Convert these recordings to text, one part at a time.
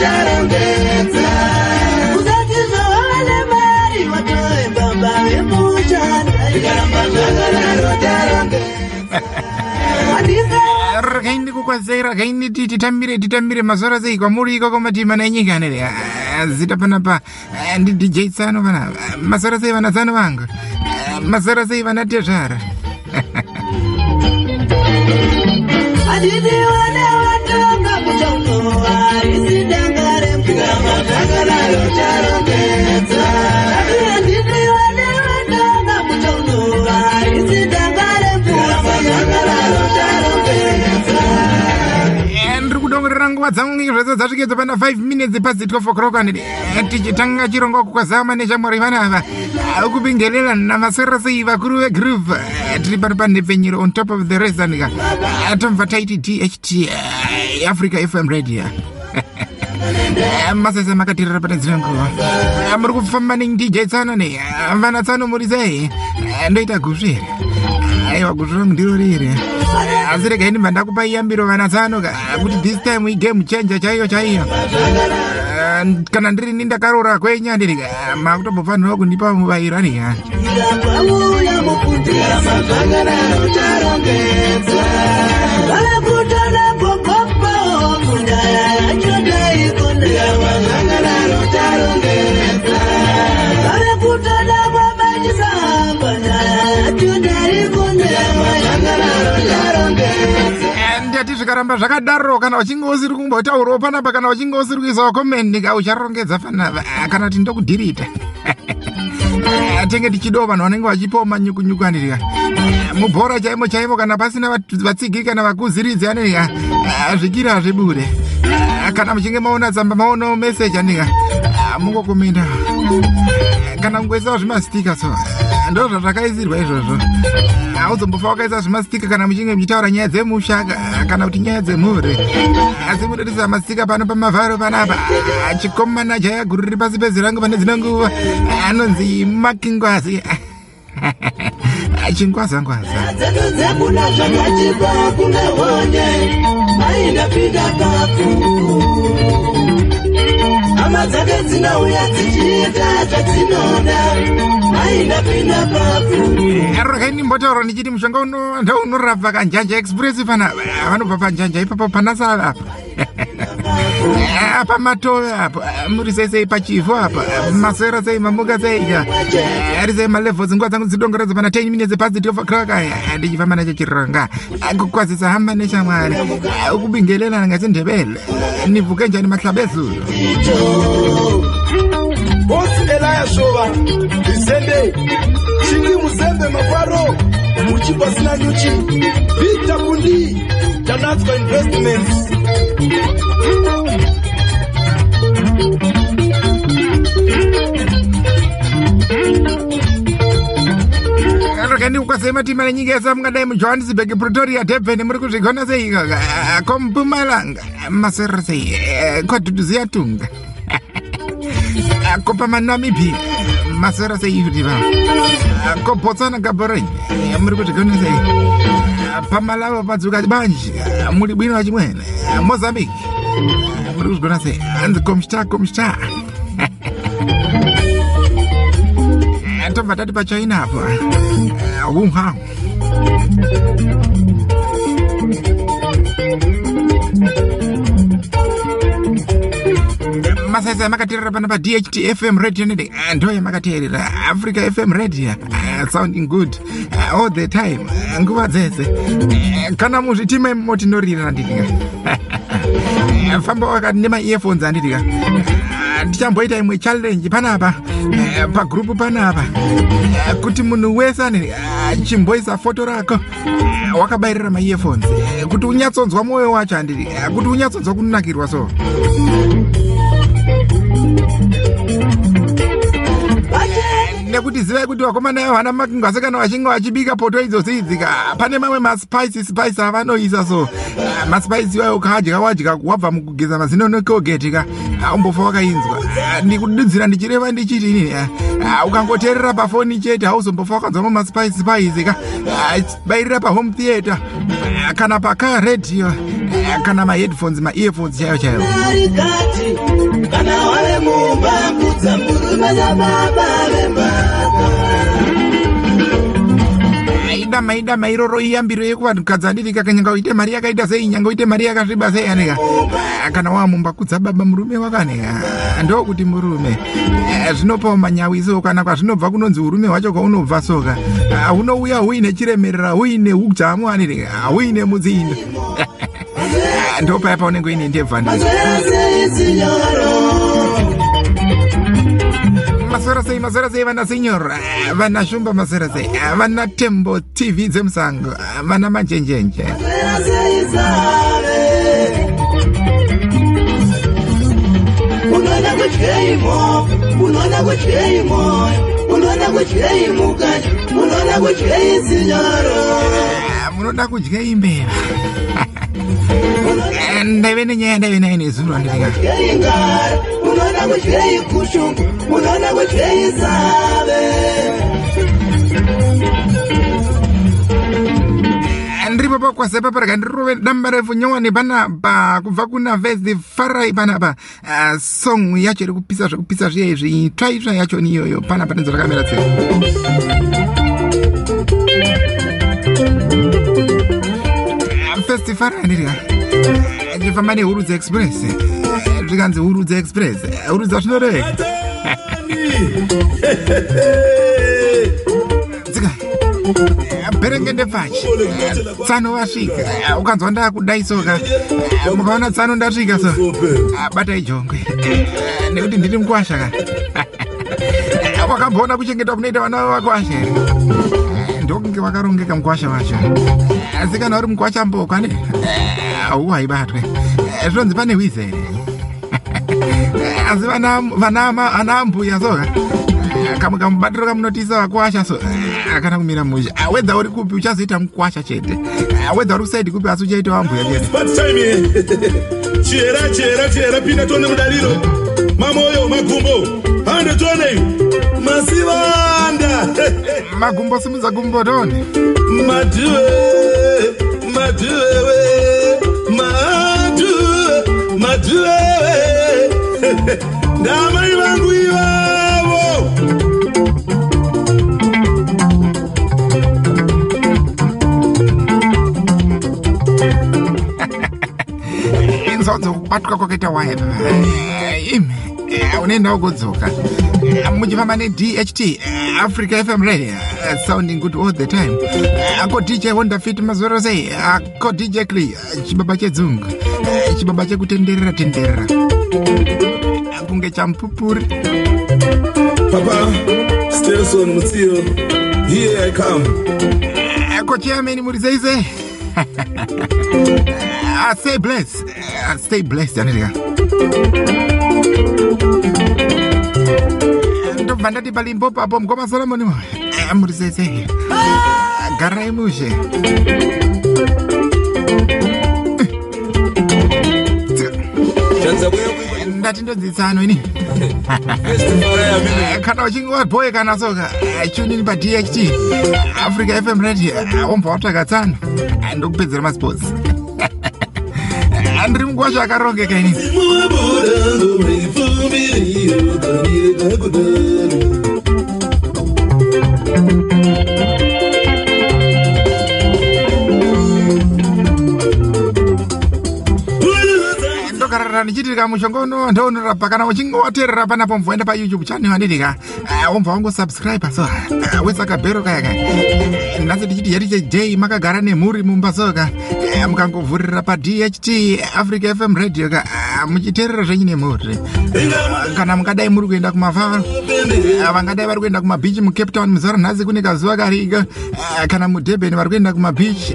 tarongedza usati zvawane mari watoe baba vemushanda ikaramba zvakadaro handisa rakaindi kukwazai rakaindi ti titambire titambire mazora sei kwamuri iko kwamatimana enyika anere zita panapa Ah, ndi dj tsano panapa mazora sei vana tsano vangu Ah, mazora sei vana tezvara handiti wane nguva dzangu zvese dzasvikedzo pana 5 minutes pasi 12 o'clock anidi tichitanga chirongwa kukwazama neshamwari vanava ukubingelela namasera sei vakuru vegroove tiri pano panhepfenyero on top of the rest anika tomva taiti dht eh, africa fm radio. Masese makatirira pane dzine nguva muri kufamba nedj tsano ne vana tsano muri sei Eh, ndoita gusviri aiwa gutu rangu ndiro riri asi regai ndibva ndakupa iyambiro vana tsano ka kuti this time igame changer chaiyo chaiyo. Kana ndiri ni ndakarora kwenya ndiri ka makutombofanira kundipa muvairo anika ndakauya mukundira mazvakanaro tarongedza vakutana zvikaramba zvakadaro kana uchinge usiri kumbotaurawo panapa kana uchinge usiri kuisawo comment ka ucharongedza panapa Ah, kana kuti ndokudhirita. Tenge tichidawo vanhu vanenge vachipawo manyukunyuku andirika mubhora chaimo chaimo kana pasina vat- vatsigi kana vakuziridzi andirika zvikiri hazvibude Ah, kana muchinge maona tsamba maonawo meseji andirika mungokomenda kana kungoisawo zvimastika so ndo zvazvakaisirwa izvozvo. Haudzombofa wakaisa zvimastika kana muchinge muchitaura nyaya dzemusha ka- kana kuti nyaya dzemhuri. Asi munoisa mastika pano pamavharo panapa chikomana jaya guru riri pasi pezirangu pane dzino nguva anonzi makingwazi chingwazangwaza dzedu dzekuna zvakachipa kunge honye maindapinda pafu hama dzake dzinouya dzichiita zvadzinoda maindapinda pafu rakainimbotaura ndichiti mushonga uno ndounorapa kanjanja express pana vanobva panjanja ipapo panasala apa apa matove apa? Muri sei sei pachifu apa? Masera sei mamuka sei ka ari sei malevels nguva dzangu dzidongoredza pana 10 minutes pasi 12 o'clock aya ndichifamba nacho chiranga kukwazisa hamba neshamwari ukubingelela ngasindebele nivuke njani mahlaba ezulu bosi elaya shova isende shingi muzembe mafaro muchipasina nyuchi vita kundi tanatswa investments rakaindikukwazai matima nenyika yesa mungadai mujohannesburg pretoria durban muri kuzvigona sei kompumalanga masera sei kwadhudhuziya tunga. Kopa manamibia masera sei kuti va kobotsana gaborony muri kuzvigona sei pamalavo padzuka banji muri bwino vachimwene mozambique. Muri kuzvigona sei? Hanzi komsta komsta tobva tati pachina apa wuhan masaisa amakateerera pana padht fm radio nede ndo yamakateerera africa fm radio. Ah, sounding good. Ah, all the time. Ah, nguva dzese. Kana muzvitima imo tinorira anditika famba wakati nemaearphones anditika ndichamboita imwe challenge panapa. Pagrupu panapa. Kuti munhu wese ane chimboisa foto rako wakabayirira maearphones kuti unyatsonzwa mwoyo wacho handiti Eh, kuti unyatsonzwa kunakirwa so ndekuti zivai kuti vakomana avo vana makingasekana vachinge vachibika poto idzodzo idzika pane mamwe maspice spice avanoisa so Ah, maspice iwayo ukadya wadya wabva mukugeza mazino nekogeti ka ah, umbofa wakainzwa. Ah, ndikududzira ndichireva ndichiti inini ah, ah, ukangoteerera pafoni chete hauzombofa wakanzwamo maspice spice ka Ah, bairira pahome theatre Ah, kana Ah, kana maheadphones maearphones chaiyo arikati kana wave mumba kudza murume nababa vembaka maida maida mairoro iyambiro yekuvanhukadzi anditi kakanyanga uite mari yakaita sei nyanga uite mari yakasviba sei anika Ah, kana wamumba kudza baba murume wakanika ndokuti murume. Zvinopawo manyawiso kana kwazvinobva kunonzi urume hwacho kwaunobva soka hunouya huine chiremerera huine udzamu aniti huine mudzindo Ah, ndopaya paunenge uine ndebva masora sei masora sei vana senyor vana shumba masora sei vana tembo tv dzemusango vana manjenjenje. Unoona kutyei mo unoona kutyei moyo unoona kutyei mukati unoona kutyei sinyoro munoda kudya imbeva ndaive nenyaya ndaive nayo nezuro ndivika kutyei ngara unoona kutyei kushungu unoona kutyei save ndiripo pakwasepa parega ndirove damba refu nyowani panapa kubva kuna vesi farai panapa song yacho iri kupisa zvekupisa zviya izvi tsvaitsva yacho ni iyoyo panapa nenzo rakamira tsika Festi farai ndirika ndifamba nehurudza express. Zvikanzi hurudza express. Hurudza zvinoreveka tsika berengende pfachi tsano vasvika ukanzwa ndakudaisoka Eh, mukaona tsano ndasvika so. Batai jongwe. Nekuti ndiri mukwasha ka. Wakamboona kuchengeta kunoita vana vakwasha here Ndokunge vakarongeka mukwasha wacho asi kana uri mukwasha mbokwa ne? Hauwa haibatwe Eh, zvinonzi pane Eh, asi ana ambuya soka kamwe kamubatiro kamunotisa vakwasha so eh, kana kumira musha wedza uri kupi uchazoita mukwasha chete? Wedza uri kusaidi kupi asi uchaita wambuya chete? Chera chera chera pinda tone mudariro mamoyo magumbo twende twende. Masivanda makumbosimidza kumbotoni madiwe madiwewe madiwe madiwewe ndamai vangu ivavo. Inzonzo kubatwa kwakaita wayeni unoendawo kudzoka Eh, muchifamba nedht africa fm radio eh, sounding good all the time. Ako dj wonderfit mazoro sei ako dj eh, chibaba chedzungu eh, chibaba chekutenderera tenderera. Kunge champupuri papa stelson mutsiyo here i come. Ako chairman muri sei sei. Ah, stay blessed. Ah, stay blessed anitika ndobva ndati palimpopo apo mukoma solomoni mo Eh, muri Ah, garai mushe ndati ndodzitsano ini. Eh, kana uchinge wabhoye kana soka eh, tunini padht africa fm radio. Wombva watsvaga tsano. Ndokupedzera masports ndiri mugwasha akarongeka ini. mubudango maifumbiriyo ndokarara ndichitirika mushonga uno ndounorapa. Kana uchinge wateerera panapo mvoenda payoutube channel anditika wombva wangosubscribe so Ah, wesaka bhero kaya kaya. Nhasi tichiti yati j makagara nemhuri mumba soka Eh, mukangovhurira padht africa fm radio ka muchiteerera zvenyu nemhuri. Kana mungadai muri kuenda kumavharo Ah, vangadai vari kuenda kumabhichi mucape town muzuva ranhasi kune kazuva karika kana mudurban vari kuenda kumabhichi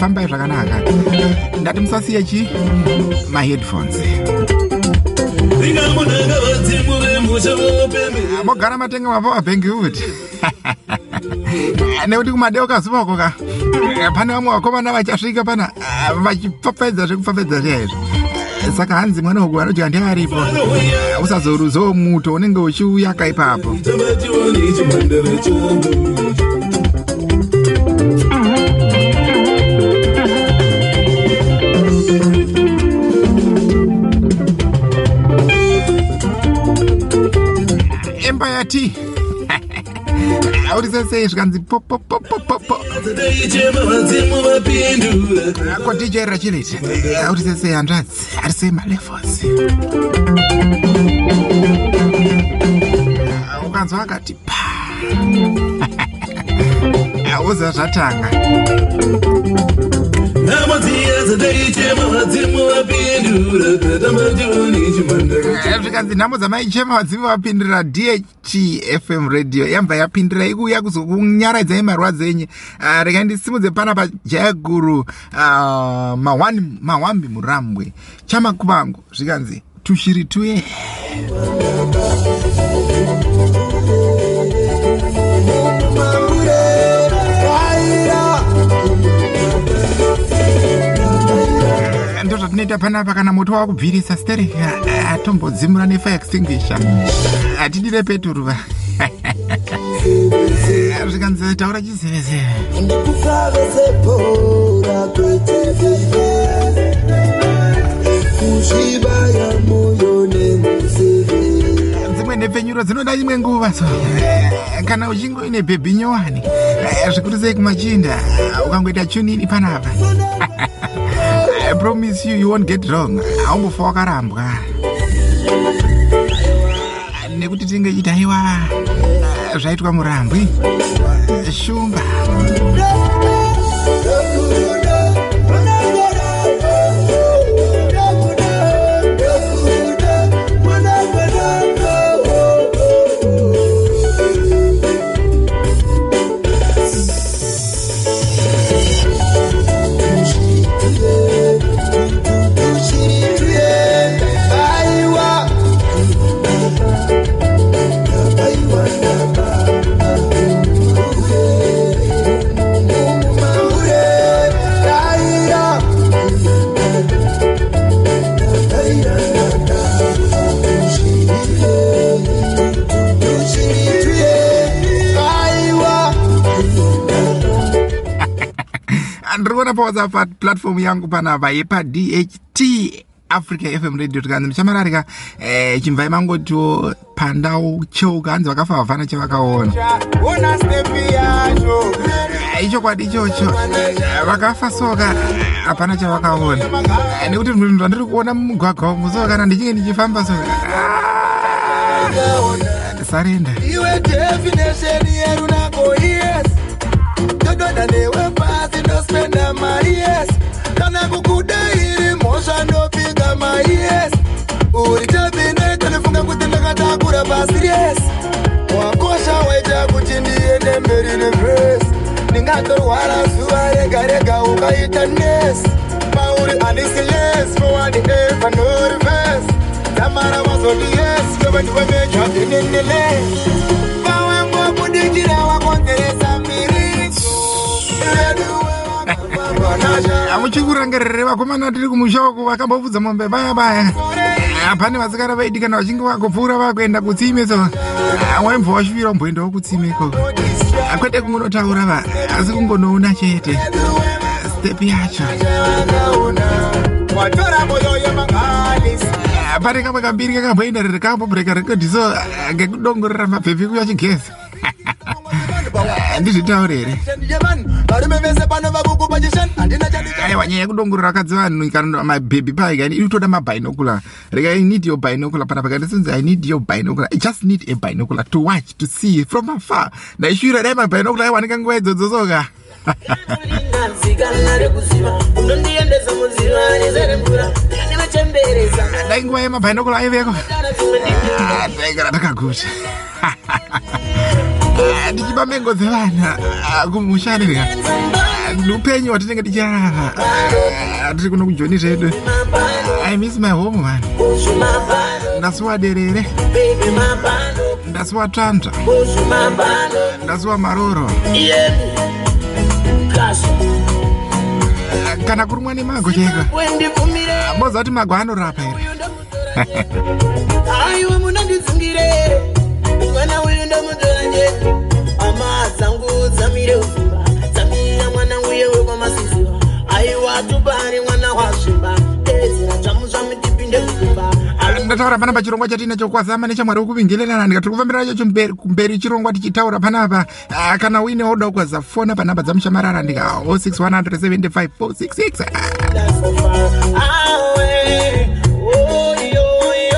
fambai zvakanaka. Ndati musasiya chi? Maheadphones ringamunanga vadzimu muchopembera mogara matenga mapower bank kuti nekuti kumadeuka zuvako ka pane vamwe vakomana vachasvika pana vachipfapfaidza zvekupfapfaidza chaizvo saka hanzi mwana uku vanoti handi aripo usazoruzawo muto unenge uchiuyaka ipapo auri sesei zvikanzi vadzimu vapindura koticherera chiriti auri sesei hanzvadzi ari sei malevels ukanzwa akati pa uza zvatanga zvikanzi nhamo dzamaichema vadzimi vapindira dhfm radio yambva yapindira ikuuya kuzokunyaradzai marwadzo enyu Ah, regai ndisimudze pana pajayaguru ah, mawani- mawambi murambwe chamakuvangu zvikanzi tushiri tuye zvatinoita panapa kana moto wakubvirisa stereka atombodzimura nefire extinguisher hatidire peturuva zvikanzi taura chizevezeve ndikufavesebhora kweteveive kuzvibaya moyo nemuseve dzimwe nhepfenyuro dzinoda imwe nguva so kana uchinge uine bhebhi nyowani zvikuru sei kumachinda ukangoita chunini panapa I promise you, you won't get wrong. Haumbofa wakarambwa nekuti tinge chiti aiwa zvaitwa murambwi. Shumba ndiri kuona pawhatsapp paplatform yangu panapa yepadht africa fm radio. Tikanzi ndichamararika eh, chimvai mangotiwo pandau cheuka hanzi vakafa stepi yacho Eh, ichokwadi ichocho Eh, vakafa soka hapana chavakaona nekuti zvinhu zvandiri kuona mumugwagwa umu so kana ndichinge ndichifamba so ndisarenda iwe definition yerunako yes. Tododa newe ndospenda maiyes kana kukuda iri mhosva ndopika maiyes uri tabine tanifunga kuti ndakatakura pasiries wakosha waita kuti ndiende mberi nevhesi ndingatorwara zuva rega rega ukaita nes pauri handisi yes forward eva no reverse. Tamara mazoti yes yove ndiwemeja wakavavanaja hamuchikurangarire vakomana tiri kumusha uku vakambobvudza mombe baya baya. Ah, pane vasikana vaidi kana vachinge vakupfuura vakuenda kutsime so. Waimbva washuvira kumboendawo kutsime ikoko Ah, kwete kungonotaura va asi kungonoona chete. Stepi yacho pane kamwe kambiri kakamboenda riri kambobreka rekodhi so ngekudongorera mabhebhi kuya chigezi. Ndizvitaurere varume vese pano vakukupa chishani handina chadika aiwa nyaya yekudongorera akadzi vanhu kana mabhebhi paikani inotoda mabinocular. Rega i need your binocular panapa kandisinzi i need your binocular. I just need a binocular to watch to see from afar. Ndaishuvira dai mabinocular aiwanika nguva idzodzo soka nzikana rekuziva unondiendesa munzira nezere mvura ndinachemberesa dai nguva yemabinocular aiveko kana dzimwe Ah, takaguta ndichiba mengo dzevana ah, kumusharika upenyu hwatinenge tichirarama Ah, tiri kuno kujoni zvedu. I miss my home man. Ndasiwa derere baby mabando ndasiwa tanta bushi mabando ndasiwa maroro yemi kasha kana kurumwa nemago cheka wendivumire mozati mago anorapa here ndataura panapa chirongwa chatinacho kwazama nechamwari wekuvingilirana ndikati kufambira chacho mberi- kumberi chirongwa tichitaura panapa Ah, kana uine oda kwaza fona panapa dzamushamarara ndika 06175 466 so far